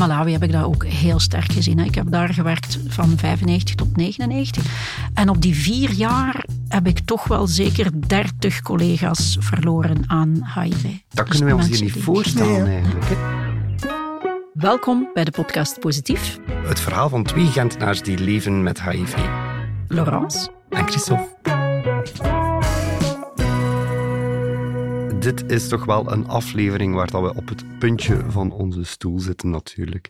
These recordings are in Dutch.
Malawi heb ik dat ook heel sterk gezien. Ik heb daar gewerkt van 95 tot 99. En op die vier jaar heb ik toch wel zeker 30 collega's verloren aan HIV. Dat Dus kunnen we ons hier niet voorstellen eigenlijk. hè. Welkom bij de podcast Positief. Het verhaal van twee Gentenaars die leven met HIV. Laurence. En Christophe. Dit is toch wel een aflevering waar dat we op het puntje van onze stoel zitten natuurlijk.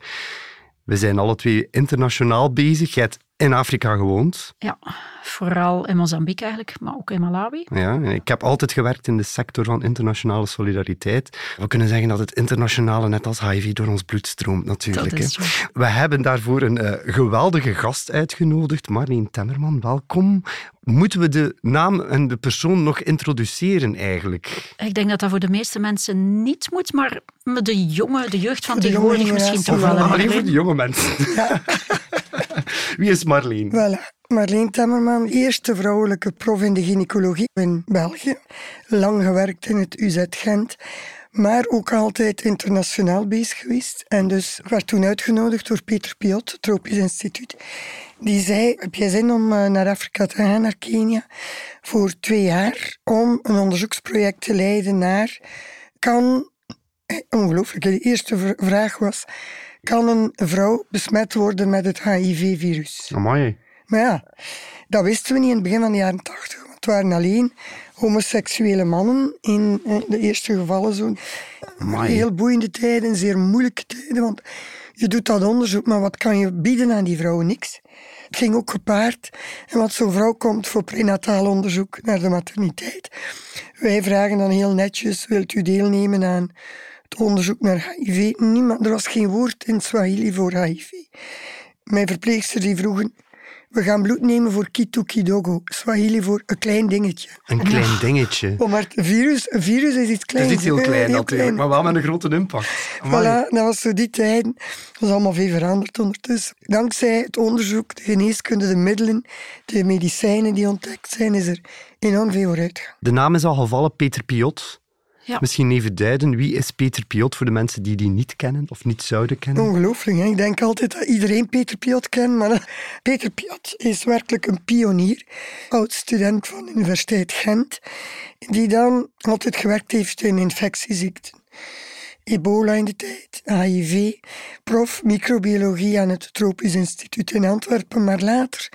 We zijn alle twee internationaal bezig. Jij in Afrika gewoond. Ja, vooral in Mozambique eigenlijk, maar ook in Malawi. Ja, ik heb altijd gewerkt in de sector van internationale solidariteit. We kunnen zeggen dat het internationale net als HIV door ons bloed stroomt natuurlijk. Dat is hè. zo. We hebben daarvoor een eh, geweldige gast uitgenodigd, Marleen Temmerman. Welkom. Moeten we de naam en de persoon nog introduceren eigenlijk? Ik denk dat dat voor de meeste mensen niet moet, maar de jonge, de jeugd van tegenwoordig misschien toch wel. Alleen voor de jonge mensen. Wie is Marleen? Voilà. Marleen Temmerman, eerste vrouwelijke prof in de gynaecologie in België. Lang gewerkt in het UZ Gent, maar ook altijd internationaal bezig geweest. En dus werd toen uitgenodigd door Peter Piot, het Tropisch Instituut. Die zei, heb jij zin om eh, naar Afrika te gaan, naar Kenia, voor twee jaar, om een onderzoeksproject te leiden naar, kan, eh, ongelooflijk, de eerste vraag was, kan een vrouw besmet worden met het HIV-virus? Amai. Maar ja, dat wisten we niet in het begin van de jaren tachtig. Want het waren alleen homoseksuele mannen in eh, de eerste gevallen. Zo. Amai. Heel boeiende tijden, zeer moeilijke tijden. Want je doet dat onderzoek, maar wat kan je bieden aan die vrouwen? Niks. Het ging ook gepaard. En wat zo'n vrouw komt voor prenataal onderzoek naar de materniteit. Wij vragen dan heel netjes, wilt u deelnemen aan het onderzoek naar HIV? Niemand, er was geen woord in Swahili voor HIV. Mijn verpleegster die vroegen, we gaan bloed nemen voor kitu kidogo. Swahili voor een klein dingetje. Een klein dingetje. Oh, maar het virus, een virus is iets Het kleins. is niet heel klein heel natuurlijk, maar wel met een grote impact. Amai. Voilà, dat was zo die tijd. Dat is allemaal veel veranderd ondertussen. Dankzij het onderzoek, de geneeskunde, de middelen, de medicijnen die ontdekt zijn, is er enorm veel vooruit gegaan. De naam is al gevallen, Peter Piot. Ja. Misschien even duiden, wie is Peter Piot voor de mensen die die niet kennen of niet zouden kennen? Ongelooflijk, hè? ik denk altijd dat iedereen Peter Piot kent, maar eh, Peter Piot is werkelijk een pionier, oud-student van de Universiteit Gent, die dan altijd gewerkt heeft in infectieziekten. Ebola in de tijd, HIV, prof microbiologie aan het Tropisch Instituut in Antwerpen, maar later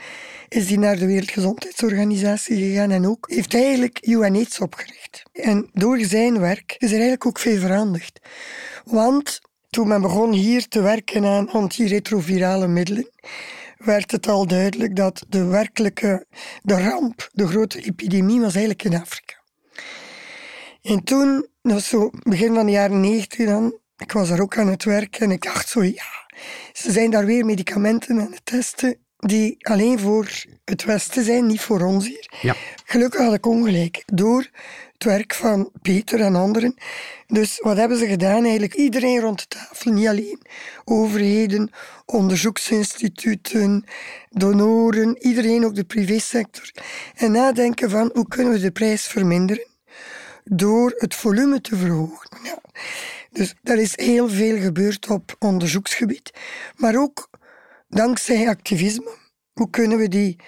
is hij naar de Wereldgezondheidsorganisatie gegaan en ook heeft eigenlijk UNAIDS opgericht. En door zijn werk is er eigenlijk ook veel veranderd. Want toen men begon hier te werken aan antiretrovirale middelen, werd het al duidelijk dat de werkelijke, de ramp, de grote epidemie was eigenlijk in Afrika. En toen, dat was zo begin van de jaren negentig dan, ik was daar ook aan het werk en ik dacht zo, ja, ze zijn daar weer medicamenten aan het testen die alleen voor het Westen zijn, niet voor ons hier. Ja. Gelukkig had ik ongelijk, door het werk van Peter en anderen. Dus wat hebben ze gedaan eigenlijk? Iedereen rond de tafel, niet alleen overheden, onderzoeksinstituten, donoren, iedereen, ook de privésector. En nadenken van hoe kunnen we de prijs verminderen door het volume te verhogen. Ja. Dus er is heel veel gebeurd op onderzoeksgebied, maar ook dankzij activisme. Hoe kunnen we die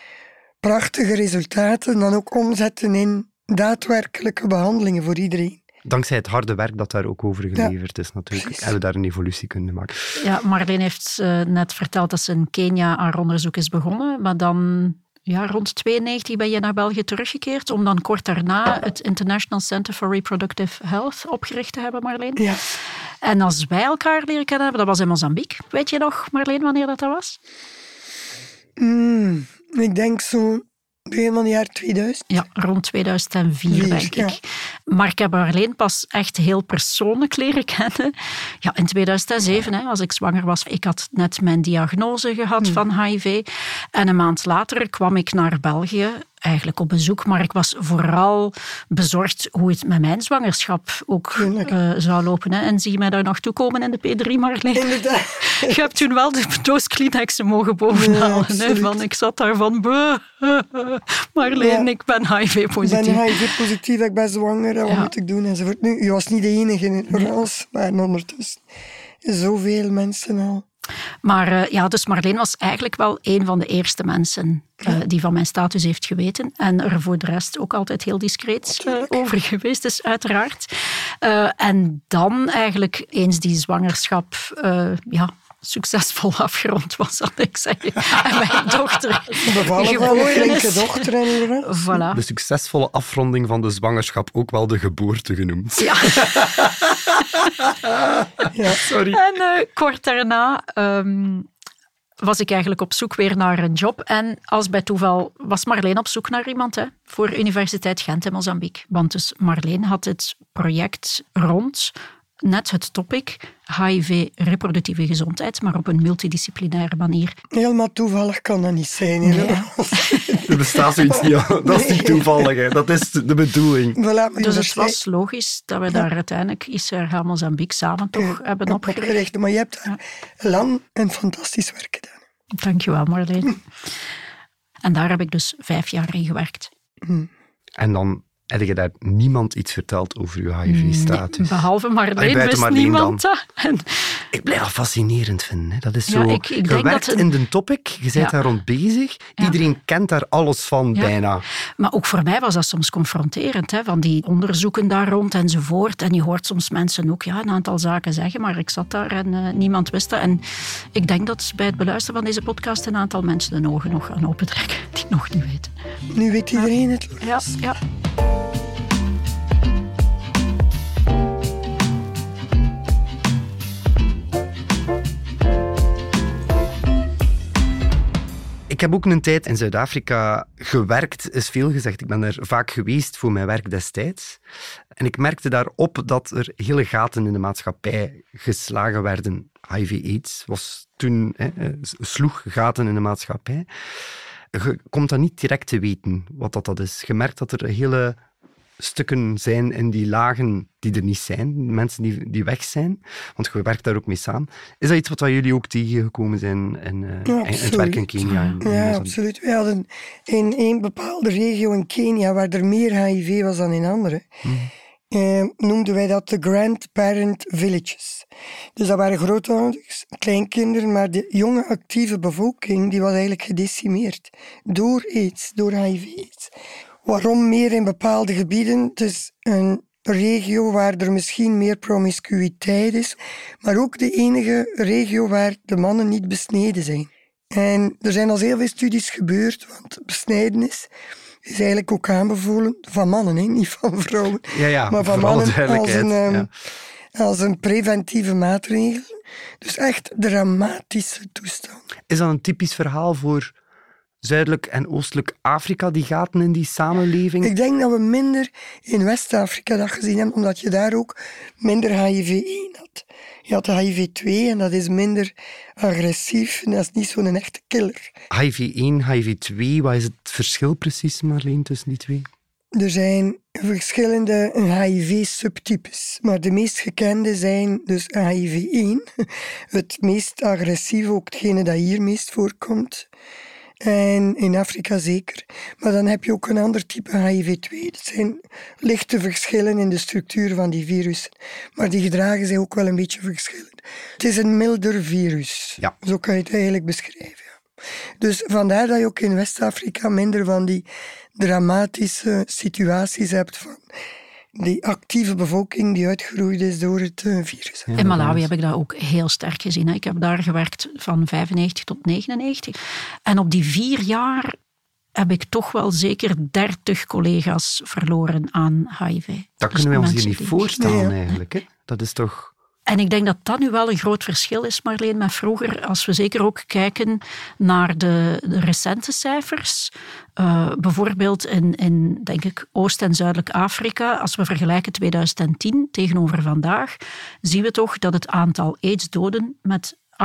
prachtige resultaten dan ook omzetten in daadwerkelijke behandelingen voor iedereen? Dankzij het harde werk dat daar ook over geleverd is natuurlijk, precies. hebben we daar een evolutie kunnen maken. Ja, Marleen heeft eh, net verteld dat ze in Kenia haar onderzoek is begonnen, maar dan ja, rond 92 ben je naar België teruggekeerd om dan kort daarna het International Center for Reproductive Health opgericht te hebben, Marleen. Ja, En als wij elkaar leren kennen hebben, dat was in Mozambique. Weet je nog, Marleen, wanneer dat, dat was? mm, ik denk zo begin van het jaar 2000. Ja, rond 2004, Vier, denk ja. Maar ik heb haar alleen pas echt heel persoonlijk leren kennen. Ja, in 2007, hè, als ik zwanger was. Ik had net mijn diagnose gehad van HIV. En een maand later kwam ik naar België, eigenlijk op bezoek. Maar ik was vooral bezorgd hoe het met mijn zwangerschap ook eh, zou lopen. Hè. En zie je mij daar nog toekomen in de P3, Marleen? Inderdaad. Je hebt toen wel de doos Kleenexen mogen bovenhalen. hè, van, ik zat daar van... "Buh, Marleen, Ja. ik ben Ik HIV-positief. ben HIV-positief, ik ben zwanger, wat Ja. moet ik doen? Enzovoort. Nu, je was niet de enige in Laurence, maar ondertussen zoveel mensen al. Maar uh, ja, dus Marleen was eigenlijk wel een van de eerste mensen uh, die van mijn status heeft geweten. En er voor de rest ook altijd heel discreet uh, over geweest is, uiteraard. en dan eigenlijk eens die zwangerschap ja, succesvol afgerond was, zal ik zeggen. En mijn dochter geboren is. dochter Voilà. De succesvolle afronding van de zwangerschap, ook wel de geboorte genoemd. Ja. ja. Sorry. En uh, kort daarna um, was ik eigenlijk op zoek weer naar een job. En als bij toeval was Marleen op zoek naar iemand hè, voor Universiteit Gent in Mozambique. Want dus Marleen had het project rond net het topic HIV, reproductieve gezondheid, maar op een multidisciplinaire manier. Helemaal toevallig kan dat niet zijn. Nee. er bestaat zoiets niet. Dat is niet toevallig. Dat is de bedoeling. Voilà, dus het was logisch dat we daar uiteindelijk Israël Mozambique samen toch hebben opgericht. Maar je hebt daar lang en fantastisch werk gedaan. Dankjewel, Marleen. En daar heb ik dus vijf jaar in gewerkt. Hmm. En dan heb je daar niemand iets verteld over je HIV-status? behalve Marleen wist niemand dat. Ik blijf dat fascinerend vinden. Hè. Dat is zo... ik, ik je werkt in de topic, je bent daar rond bezig. Iedereen kent daar alles van, bijna. Maar ook voor mij was dat soms confronterend, hè, van die onderzoeken daar rond enzovoort. En je hoort soms mensen ook ja, een aantal zaken zeggen, maar ik zat daar en uh, niemand wist dat. En ik denk dat bij het beluisteren van deze podcast een aantal mensen de ogen nog gaan opentrekken die nog niet weten. Nu weet iedereen het. Ja, ja. Ik heb ook een tijd in Zuid-Afrika gewerkt, is veel gezegd. Ik ben er vaak geweest voor mijn werk destijds. En ik merkte daarop dat er hele gaten in de maatschappij geslagen werden. HIV-AIDS was toen, hè, sloeg gaten in de maatschappij. Je komt dat niet direct te weten wat dat, dat is. Je merkt dat er hele stukken zijn in die lagen die er niet zijn, mensen die, die weg zijn, want je werkt daar ook mee samen. Is dat iets wat jullie ook tegengekomen zijn in, uh, ja, in het werk in Kenia? ja, absoluut. We hadden in een bepaalde regio in Kenia, waar er meer HIV was dan in andere, hmm. eh, noemden wij dat de grandparent villages. Dus dat waren grootouders, kleinkinderen, maar de jonge actieve bevolking die was eigenlijk gedecimeerd door aids, door HIV-aids. Waarom meer in bepaalde gebieden? Het is een regio waar er misschien meer promiscuïteit is, maar ook de enige regio waar de mannen niet besneden zijn. En er zijn al heel veel studies gebeurd, want besnijdenis is eigenlijk ook aanbevolen van mannen, hè? niet van vrouwen, ja, ja, maar van mannen als een, ehm, als een preventieve maatregel. Dus echt dramatische toestand. Is dat een typisch verhaal voor Zuidelijk en Oostelijk Afrika, die gaten in die samenleving? Ik denk dat we minder in West-Afrika dat gezien hebben, omdat je daar ook minder HIV-1 had. Je had HIV-2 en dat is minder agressief en dat is niet zo'n echte killer. HIV-1, HIV-2, wat is het verschil precies, Marleen, tussen die twee? Er zijn verschillende HIV-subtypes, maar de meest gekende zijn dus HIV-1, het meest agressief, ook hetgene dat hier meest voorkomt. En in Afrika zeker. Maar dan heb je ook een ander type HIV-2. Dat zijn lichte verschillen in de structuur van die virussen. Maar die gedragen zich ook wel een beetje verschillend. Het is een milder virus. Ja. Zo kan je het eigenlijk beschrijven. Dus vandaar dat je ook in West-Afrika minder van die dramatische situaties hebt van die actieve bevolking die uitgeroeid is door het eh, virus. in Malawi heb ik dat ook heel sterk gezien. Ik heb daar gewerkt van 95 tot 99. En op die vier jaar heb ik toch wel zeker 30 collega's verloren aan HIV. Dat kunnen we ons hier niet voorstellen eigenlijk. Hè? Dat is toch... En ik denk dat dat nu wel een groot verschil is, Marleen, met vroeger. Als we zeker ook kijken naar de, de recente cijfers. Uh, bijvoorbeeld in, in, denk ik, Oost- en Zuidelijk Afrika. Als we vergelijken 2010 tegenover vandaag, zien we toch dat het aantal aids-doden met 58%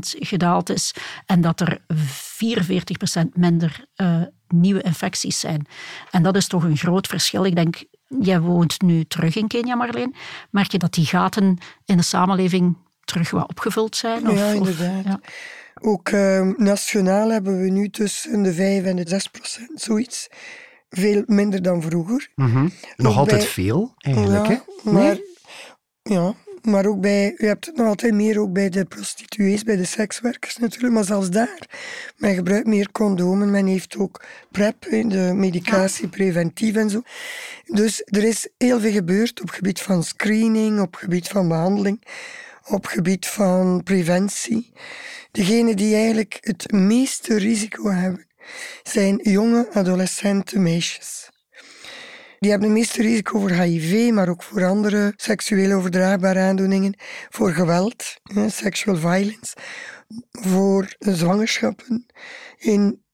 gedaald is en dat er 44% minder uh, nieuwe infecties zijn. En dat is toch een groot verschil. Ik denk Jij woont nu terug in Kenia, Marleen. Merk je dat die gaten in de samenleving terug wat opgevuld zijn? Of, ja, inderdaad. ja. Ook uh, nationaal hebben we nu tussen de 5 en de 6 procent, zoiets. Veel minder dan vroeger. Mm -hmm. Nog altijd veel, eigenlijk. Ja, hè? Maar ja, Maar ook bij, je hebt het nog altijd meer ook bij de prostituees, bij de sekswerkers natuurlijk, maar zelfs daar. Men gebruikt meer condomen, men heeft ook PrEP, de medicatie preventief en zo. Dus er is heel veel gebeurd op gebied van screening, op gebied van behandeling, op gebied van preventie. Degenen die eigenlijk het meeste risico hebben, zijn jonge adolescente meisjes. Die hebben het meeste risico voor HIV, maar ook voor andere seksueel overdraagbare aandoeningen, voor geweld, sexual violence, voor zwangerschappen. In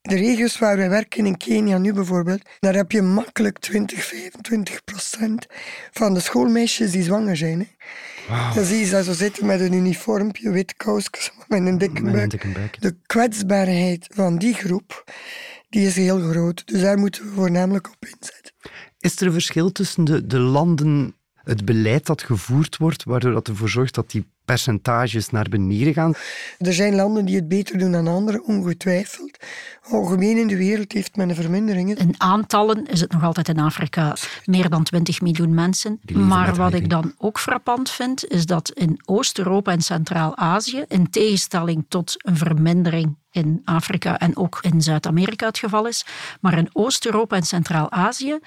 de regio's waar wij werken, in Kenia nu bijvoorbeeld, daar heb je makkelijk 20, 25 procent van de schoolmeisjes die zwanger zijn. Hè. Wow. Dan zie je ze zo zitten met een uniformpje, wit kousjes, met een dikke buik. De kwetsbaarheid van die groep, die is heel groot. Dus daar moeten we voornamelijk op inzetten. Is er een verschil tussen de, de landen, het beleid dat gevoerd wordt, waardoor dat ervoor zorgt dat die percentages naar beneden gaan? Er zijn landen die het beter doen dan anderen, ongetwijfeld. Algemeen in de wereld heeft men een vermindering. In aantallen is het nog altijd in Afrika meer dan 20 miljoen mensen. Maar wat ik dan ook frappant vind, is dat in Oost-Europa en Centraal-Azië, in tegenstelling tot een vermindering in Afrika en ook in Zuid-Amerika het geval is, maar in Oost-Europa en Centraal-Azië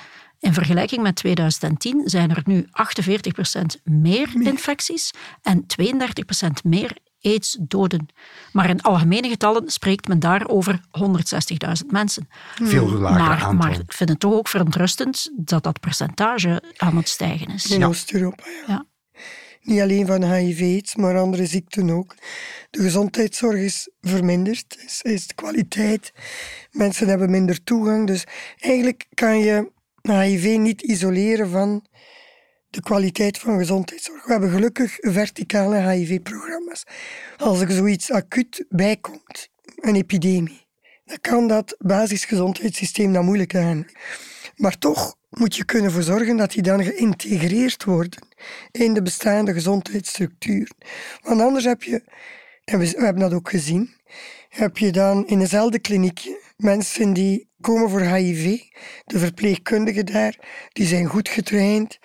in vergelijking met 2010 zijn er nu 48% meer infecties en 32% meer aids-doden. Maar in algemene getallen spreekt men daar over 160.000 mensen. Veel lager maar, aantal. maar ik vind het toch ook verontrustend dat dat percentage aan het stijgen is. In Oost-Europa, ja. Niet alleen van HIV, maar andere ziekten ook. De gezondheidszorg is verminderd, is, is de kwaliteit. Mensen hebben minder toegang. Dus eigenlijk kan je HIV niet isoleren van de kwaliteit van gezondheidszorg. We hebben gelukkig verticale HIV-programma's. Als er zoiets acuut bijkomt, een epidemie, dan kan dat basisgezondheidssysteem dan moeilijk aan. Maar toch moet je kunnen zorgen dat die dan geïntegreerd worden in de bestaande gezondheidsstructuur. Want anders heb je, en we, we hebben dat ook gezien, heb je dan in dezelfde kliniekje mensen die komen voor HIV. De verpleegkundigen daar, die zijn goed getraind.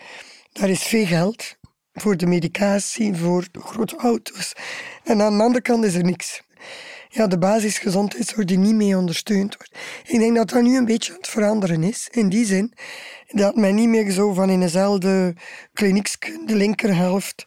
Daar is veel geld voor de medicatie, voor de grote auto's. En aan de andere kant is er niks. Ja, de basisgezondheidszorg die niet mee ondersteund wordt. Ik denk dat dat nu een beetje aan het veranderen is. In die zin dat men niet meer zo van in dezelfde kliniek, de linkerhelft,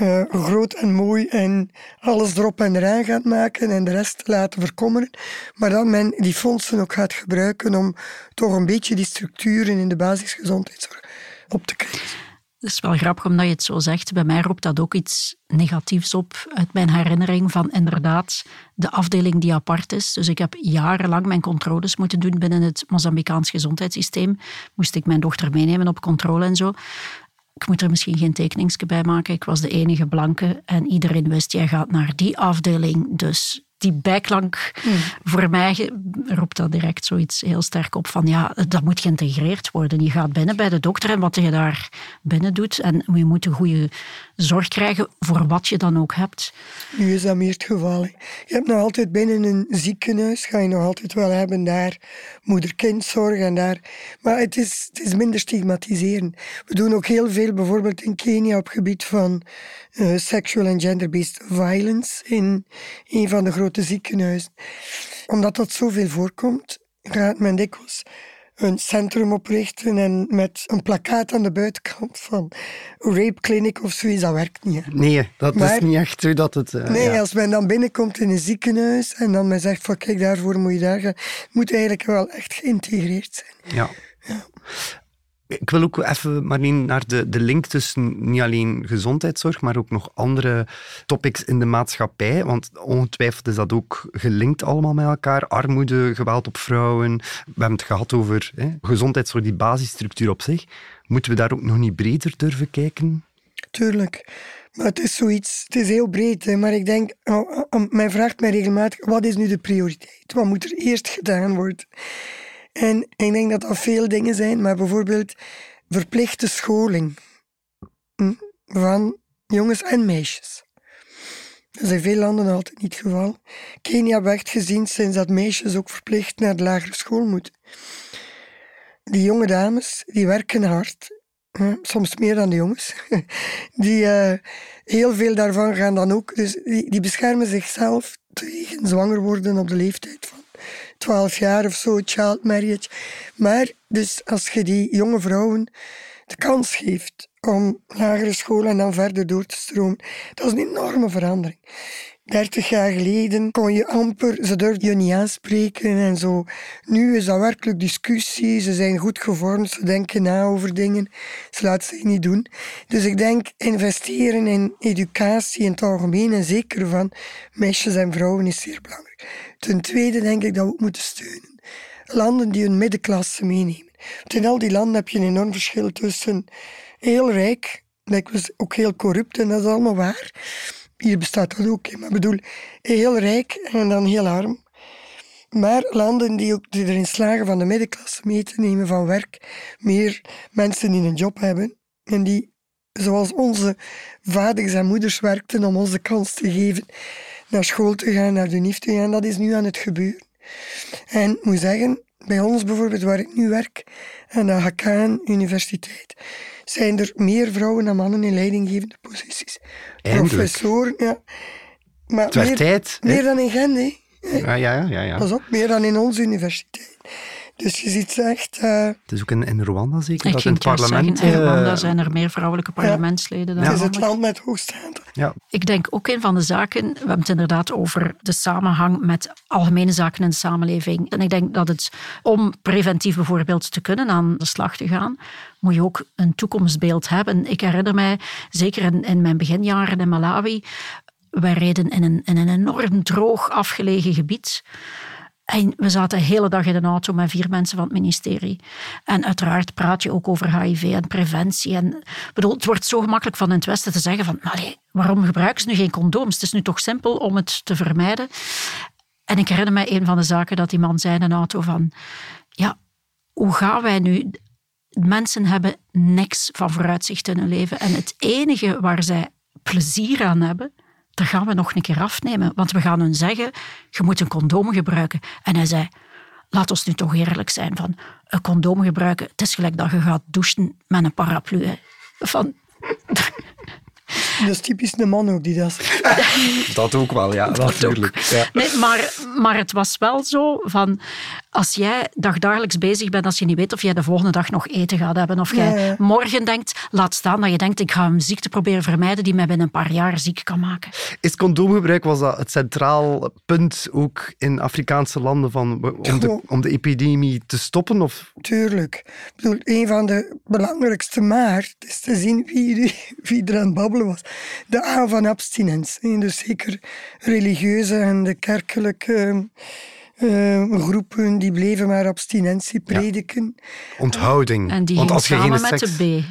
uh, groot en mooi en alles erop en eraan gaat maken en de rest laten verkommeren. Maar dat men die fondsen ook gaat gebruiken om toch een beetje die structuren in de basisgezondheidszorg op te krijgen. Het is wel grappig omdat je het zo zegt. Bij mij roept dat ook iets negatiefs op uit mijn herinnering van inderdaad de afdeling die apart is. Dus ik heb jarenlang mijn controles moeten doen binnen het Mozambicaans gezondheidssysteem. Moest ik mijn dochter meenemen op controle en zo ik moet er misschien geen tekeningsje bij maken. Ik was de enige blanke en iedereen wist, jij gaat naar die afdeling. Dus die bijklank, hmm. voor mij roept dat direct zoiets heel sterk op van ja, dat moet geïntegreerd worden. Je gaat binnen bij de dokter en wat je daar binnen doet en je moet een goede zorg krijgen voor wat je dan ook hebt. Nu is dat meer het geval. Je hebt nog altijd binnen een ziekenhuis, ga je nog altijd wel hebben daar moeder-kindzorg en daar. Maar het is, het is minder stigmatiserend. We doen ook heel veel, bijvoorbeeld in Kenia, op gebied van uh, sexual and gender-based violence in een van de grote ziekenhuizen. Omdat dat zoveel voorkomt, gaat men dikwijls een centrum oprichten en met een plakkaat aan de buitenkant van rape clinic of zoiets, dat werkt niet. Nee, dat is niet echt hoe dat het... Uh, nee, als men dan binnenkomt in een ziekenhuis en dan men zegt van kijk, daarvoor moet je daar gaan, moet eigenlijk wel echt geïntegreerd zijn. Ja. ja. Ik wil ook even, Marleen, naar de, de link tussen niet alleen gezondheidszorg, maar ook nog andere topics in de maatschappij. Want ongetwijfeld is dat ook gelinkt allemaal met elkaar. Armoede, geweld op vrouwen. We hebben het gehad over hè, gezondheidszorg, die basisstructuur op zich. Moeten we daar ook nog niet breder durven kijken? Tuurlijk. Maar het is zoiets, het is heel breed. Maar ik denk, oh, oh, men vraagt mij regelmatig, wat is nu de prioriteit? Wat moet er eerst gedaan worden? En ik denk dat dat veel dingen zijn, maar bijvoorbeeld verplichte scholing hm, van jongens en meisjes. Dat is in veel landen altijd niet het geval. Kenia werd gezien sinds dat meisjes ook verplicht naar de lagere school moeten. Die jonge dames, die werken hard. soms meer dan de jongens. Die, eh, heel veel daarvan gaan dan ook, dus die beschermen zichzelf tegen zwanger worden op de leeftijd van 12 jaar of zo, child marriage. Maar dus als je die jonge vrouwen de kans geeft om lagere school en dan verder door te stromen, dat is een enorme verandering. 30 jaar geleden kon je amper, ze durfden je niet aanspreken en zo. Nu is dat werkelijk discussie, ze zijn goed gevormd, ze denken na over dingen, ze laten zich niet doen. Dus ik denk, investeren in educatie in het algemeen en zeker van meisjes en vrouwen is zeer belangrijk. Ten tweede denk ik dat we ook moeten steunen. Landen die hun middenklasse meenemen. Want in al die landen heb je een enorm verschil tussen heel rijk, ook heel corrupt en dat is allemaal waar hier bestaat dat ook, maar ik bedoel, heel rijk en dan heel arm. Maar landen die, ook, die erin slagen van de middenklasse mee te nemen van werk, meer mensen die een job hebben en die, zoals onze vaders en moeders werkten om ons de kans te geven naar school te gaan, naar de NIF te gaan, dat is nu aan het gebeuren. En ik moet zeggen, bij ons bijvoorbeeld, waar ik nu werk, aan de HKN Universiteit, zijn er meer vrouwen dan mannen in leidinggevende posities. Eindelijk. Professoren, ja. Maar Het werd meer, tijd. meer dan in Gent, hè. Ja, ja, ja. ja, is ook meer dan in onze universiteit. Dus je ziet echt... eh, Het is ook in, in Rwanda zeker, Ik dat in het parlement... zeggen, in eh, Rwanda zijn er meer vrouwelijke parlementsleden dan het is het land met hoogste aantal. ja, Ik denk ook een van de zaken, we hebben het inderdaad over de samenhang met algemene zaken in de samenleving. En ik denk dat het, om preventief bijvoorbeeld te kunnen aan de slag te gaan, moet je ook een toekomstbeeld hebben. Ik herinner mij, zeker in, in mijn beginjaren in Malawi, wij reden in een, in een enorm droog afgelegen gebied. En we zaten de hele dag in een auto met vier mensen van het ministerie. En uiteraard praat je ook over HIV en preventie. En, bedoel, het wordt zo gemakkelijk van in het Westen te zeggen van "Allee, waarom gebruiken ze nu geen condooms? Het is nu toch simpel om het te vermijden. En ik herinner mij een van de zaken dat die man zei in een auto van ja, hoe gaan wij nu... Mensen hebben niks van vooruitzicht in hun leven. En het enige waar zij plezier aan hebben, dat gaan we nog een keer afnemen. Want we gaan hun zeggen, je moet een condoom gebruiken. En hij zei, laat ons nu toch eerlijk zijn, van een condoom gebruiken, het is gelijk dat je gaat douchen met een paraplu. hè. Van, Dat is typisch een man ook die dat zegt. dat ook wel, ja, natuurlijk. Ja. Nee, maar, maar het was wel zo van, als jij dagdagelijks bezig bent, als je niet weet of jij de volgende dag nog eten gaat hebben, of jij Ja, ja. morgen denkt, laat staan dat je denkt, ik ga een ziekte proberen vermijden die mij binnen een paar jaar ziek kan maken. Is condoomgebruik, was dat het centraal punt ook in Afrikaanse landen van, om, de, Goh. om de epidemie te stoppen? Of? Tuurlijk. Ik bedoel, een van de belangrijkste maar is te zien wie, wie er aan het babbelen was. De A van abstinentie. hè. Dus zeker religieuze en de kerkelijke eh, groepen die bleven maar abstinentie prediken. Onthouding. En die Want als je geen samen met seks... de B.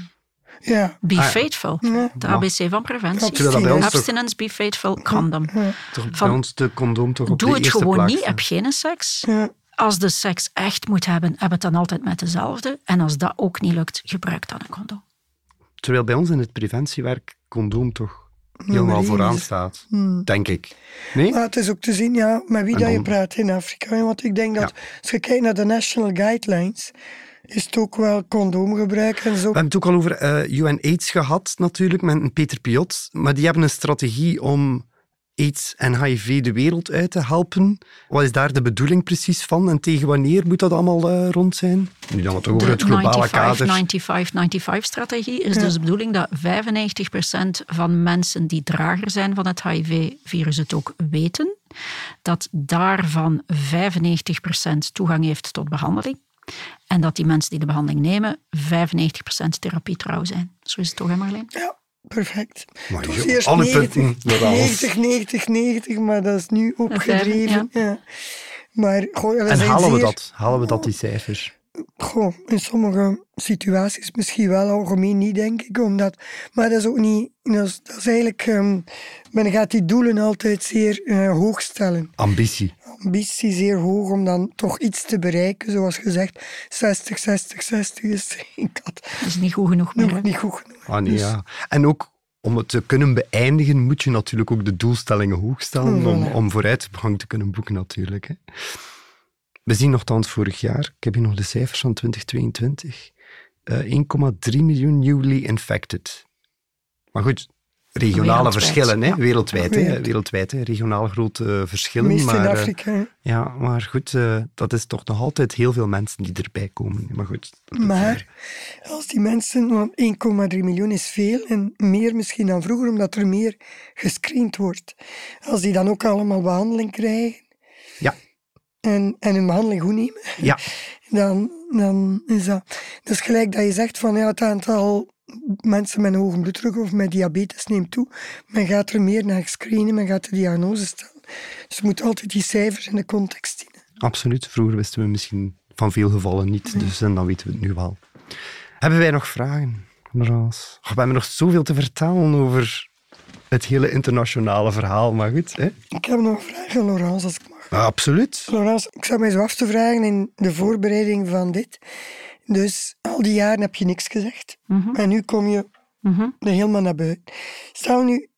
Ja. Be ja. faithful. Ja. De ABC van preventie. Terwijl dat bij ons toch- Abstinence, be faithful, condom. Toch bij Van- ons de condoom toch op Doe de het eerste gewoon plaats niet, heb geen seks. Ja. Als de seks echt moet hebben, heb het dan altijd met dezelfde. En als dat ook niet lukt, gebruik dan een condoom. Terwijl bij ons in het preventiewerk condoom toch helemaal vooraan staat. Hmm. Denk ik. Nee? Maar het is ook te zien ja, met wie dat je praat in Afrika. Want ik denk dat als je kijkt naar de National Guidelines, is het ook wel condoomgebruik en zo. We hebben het ook al over eh UNAIDS gehad, natuurlijk, met Peter Piot. Maar die hebben een strategie om AIDS en HIV de wereld uit te helpen. Wat is daar de bedoeling precies van? En tegen wanneer moet dat allemaal eh, rond zijn? Nu dan wat over het globale kader. 95-95-95-strategie is dus de bedoeling dat 95% van mensen die drager zijn van het HIV-virus het ook weten. Dat daarvan 95% toegang heeft tot behandeling. En dat die mensen die de behandeling nemen 95% therapietrouw zijn. Zo is het toch, hè Marleen? Ja, perfect. Maar Het was joh, eerst alle 90, punten, dat alles. 90, 90, 90, maar dat is nu opgedreven. Ja. Maar goh, we En zijn halen we dat? Halen we dat, die cijfers? Goh, in sommige situaties misschien wel, algemeen niet, denk ik. Omdat, maar dat is ook niet... Dat is, dat is eigenlijk... ehm, men gaat die doelen altijd zeer eh, hoog stellen. Ambitie. Ambitie zeer hoog om dan toch iets te bereiken. Zoals gezegd, 60, 60, 60 is ik had Dat is niet goed genoeg meer. nog niet goed genoeg. Ah, nee, Dus- ja. En ook om het te kunnen beëindigen, moet je natuurlijk ook de doelstellingen hoog stellen om, om vooruitgang te kunnen boeken, natuurlijk. Hè. We zien nogthans vorig jaar, ik heb hier nog de cijfers van 2022, eh, 1,3 miljoen newly infected. Maar goed, regionale Wereldwijd, verschillen, hè? ja. wereldwijd. Hè? Wereldwijd. hè? Regionaal grote verschillen. Meest maar, in eh, Afrika. ja, maar goed, eh, dat is toch nog altijd heel veel mensen die erbij komen. Maar goed. is, Maar als die mensen, want 1,3 miljoen is veel en meer misschien dan vroeger, omdat er meer gescreend wordt. Als die dan ook allemaal behandeling krijgen Ja, en, en hun behandeling goed nemen, ja. dan, dan is dat... Dus gelijk dat je zegt van ja, het aantal mensen met een hoge bloeddruk of met diabetes neemt toe. Men gaat er meer naar screenen, men gaat de diagnose stellen. Dus je moet altijd die cijfers in de context zien. Absoluut. Vroeger wisten we misschien van veel gevallen niet, dus en dan weten we het nu wel. Hebben wij nog vragen, Laurence? We hebben nog zoveel te vertellen over het hele internationale verhaal, maar goed. Hè? Ik heb nog een vraag aan Laurence, als ik Ah, absoluut. Laurence, ik zat mij zo af te vragen in de voorbereiding van dit. Dus al die jaren heb je niks gezegd. En nu kom je Mhm. er helemaal naar buiten. Stel nu,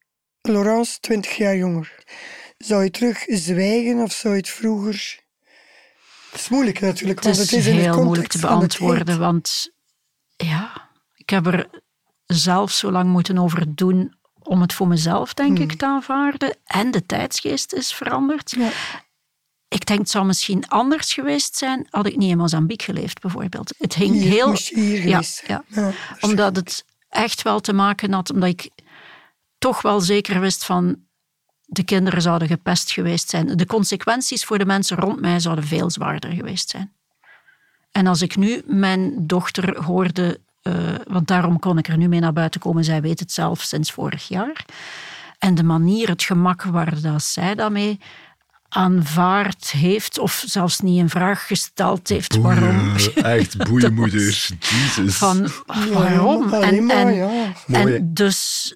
Laurence, 20 jaar jonger. Zou je terug zwijgen of zou je het vroeger... Het is moeilijk natuurlijk, Het want is het is in de heel moeilijk te het beantwoorden, want ja, ik heb er zelf zo lang moeten over doen om het voor mezelf, denk ik, te aanvaarden. En de tijdsgeest is veranderd. Ja. Ik denk, het zou misschien anders geweest zijn, had ik niet in Mozambique geleefd, bijvoorbeeld. Het hing Hier heel... hier ja. Ja, omdat het echt wel te maken had, omdat ik toch wel zeker wist van de kinderen zouden gepest geweest zijn. De consequenties voor de mensen rond mij zouden veel zwaarder geweest zijn. En als ik nu mijn dochter hoorde, eh, want daarom kon ik er nu mee naar buiten komen, zij weet het zelf sinds vorig jaar. En de manier, het gemak waar dat zij daarmee aanvaard heeft, of zelfs niet in vraag gesteld heeft waarom. Echt boeienmoeder. Jezus. Van waarom? alleen En, maar, ja. En dus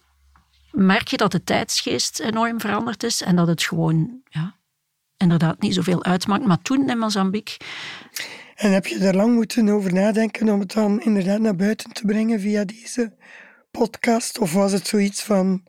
merk je dat de tijdsgeest enorm veranderd is en dat het gewoon ja, inderdaad niet zoveel uitmaakt. Maar toen in Mozambique, En heb je er lang moeten over nadenken om het dan inderdaad naar buiten te brengen via deze podcast? Of was het zoiets van,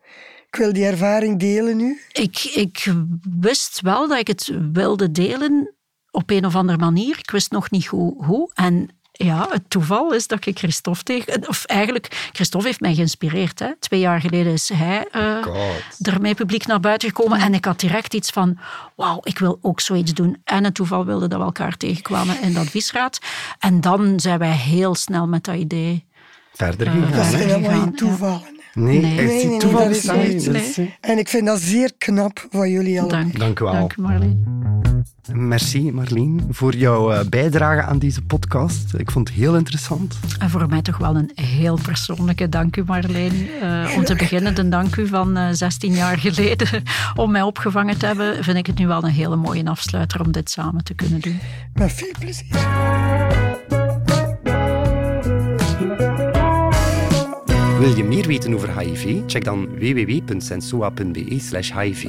ik wil die ervaring delen nu? ik, ik wist wel dat ik het wilde delen op een of andere manier. Ik wist nog niet hoe. hoe. En ja, het toeval is dat ik Christophe tegen... Of eigenlijk, Christophe heeft mij geïnspireerd. Hè. Twee jaar geleden is hij eh, God. ermee publiek naar buiten gekomen. En ik had direct iets van, wauw, ik wil ook zoiets doen. En het toeval wilde dat we elkaar tegenkwamen in de adviesraad. En dan zijn wij heel snel met dat idee. Verder Eh, gegaan. Dat zijn allemaal ja. geen toevallen. Nee, Nee. echt Nee, nee, nee, toeval dat is bestaat niet. niet. Dat is- En ik vind dat zeer knap van jullie allemaal. Dank, Dank u wel. Dank Marleen. Merci Marleen voor jouw eh, bijdrage aan deze podcast. Ik vond het heel interessant. En voor mij toch wel een heel persoonlijke dank u, Marleen. Eh, om te beginnen, de dank u van eh, 16 jaar geleden om mij opgevangen te hebben. Vind ik het nu wel een hele mooie afsluiter om dit samen te kunnen doen. Met veel plezier. Wil je meer weten over HIV? Check dan www.sensua.be/hiv.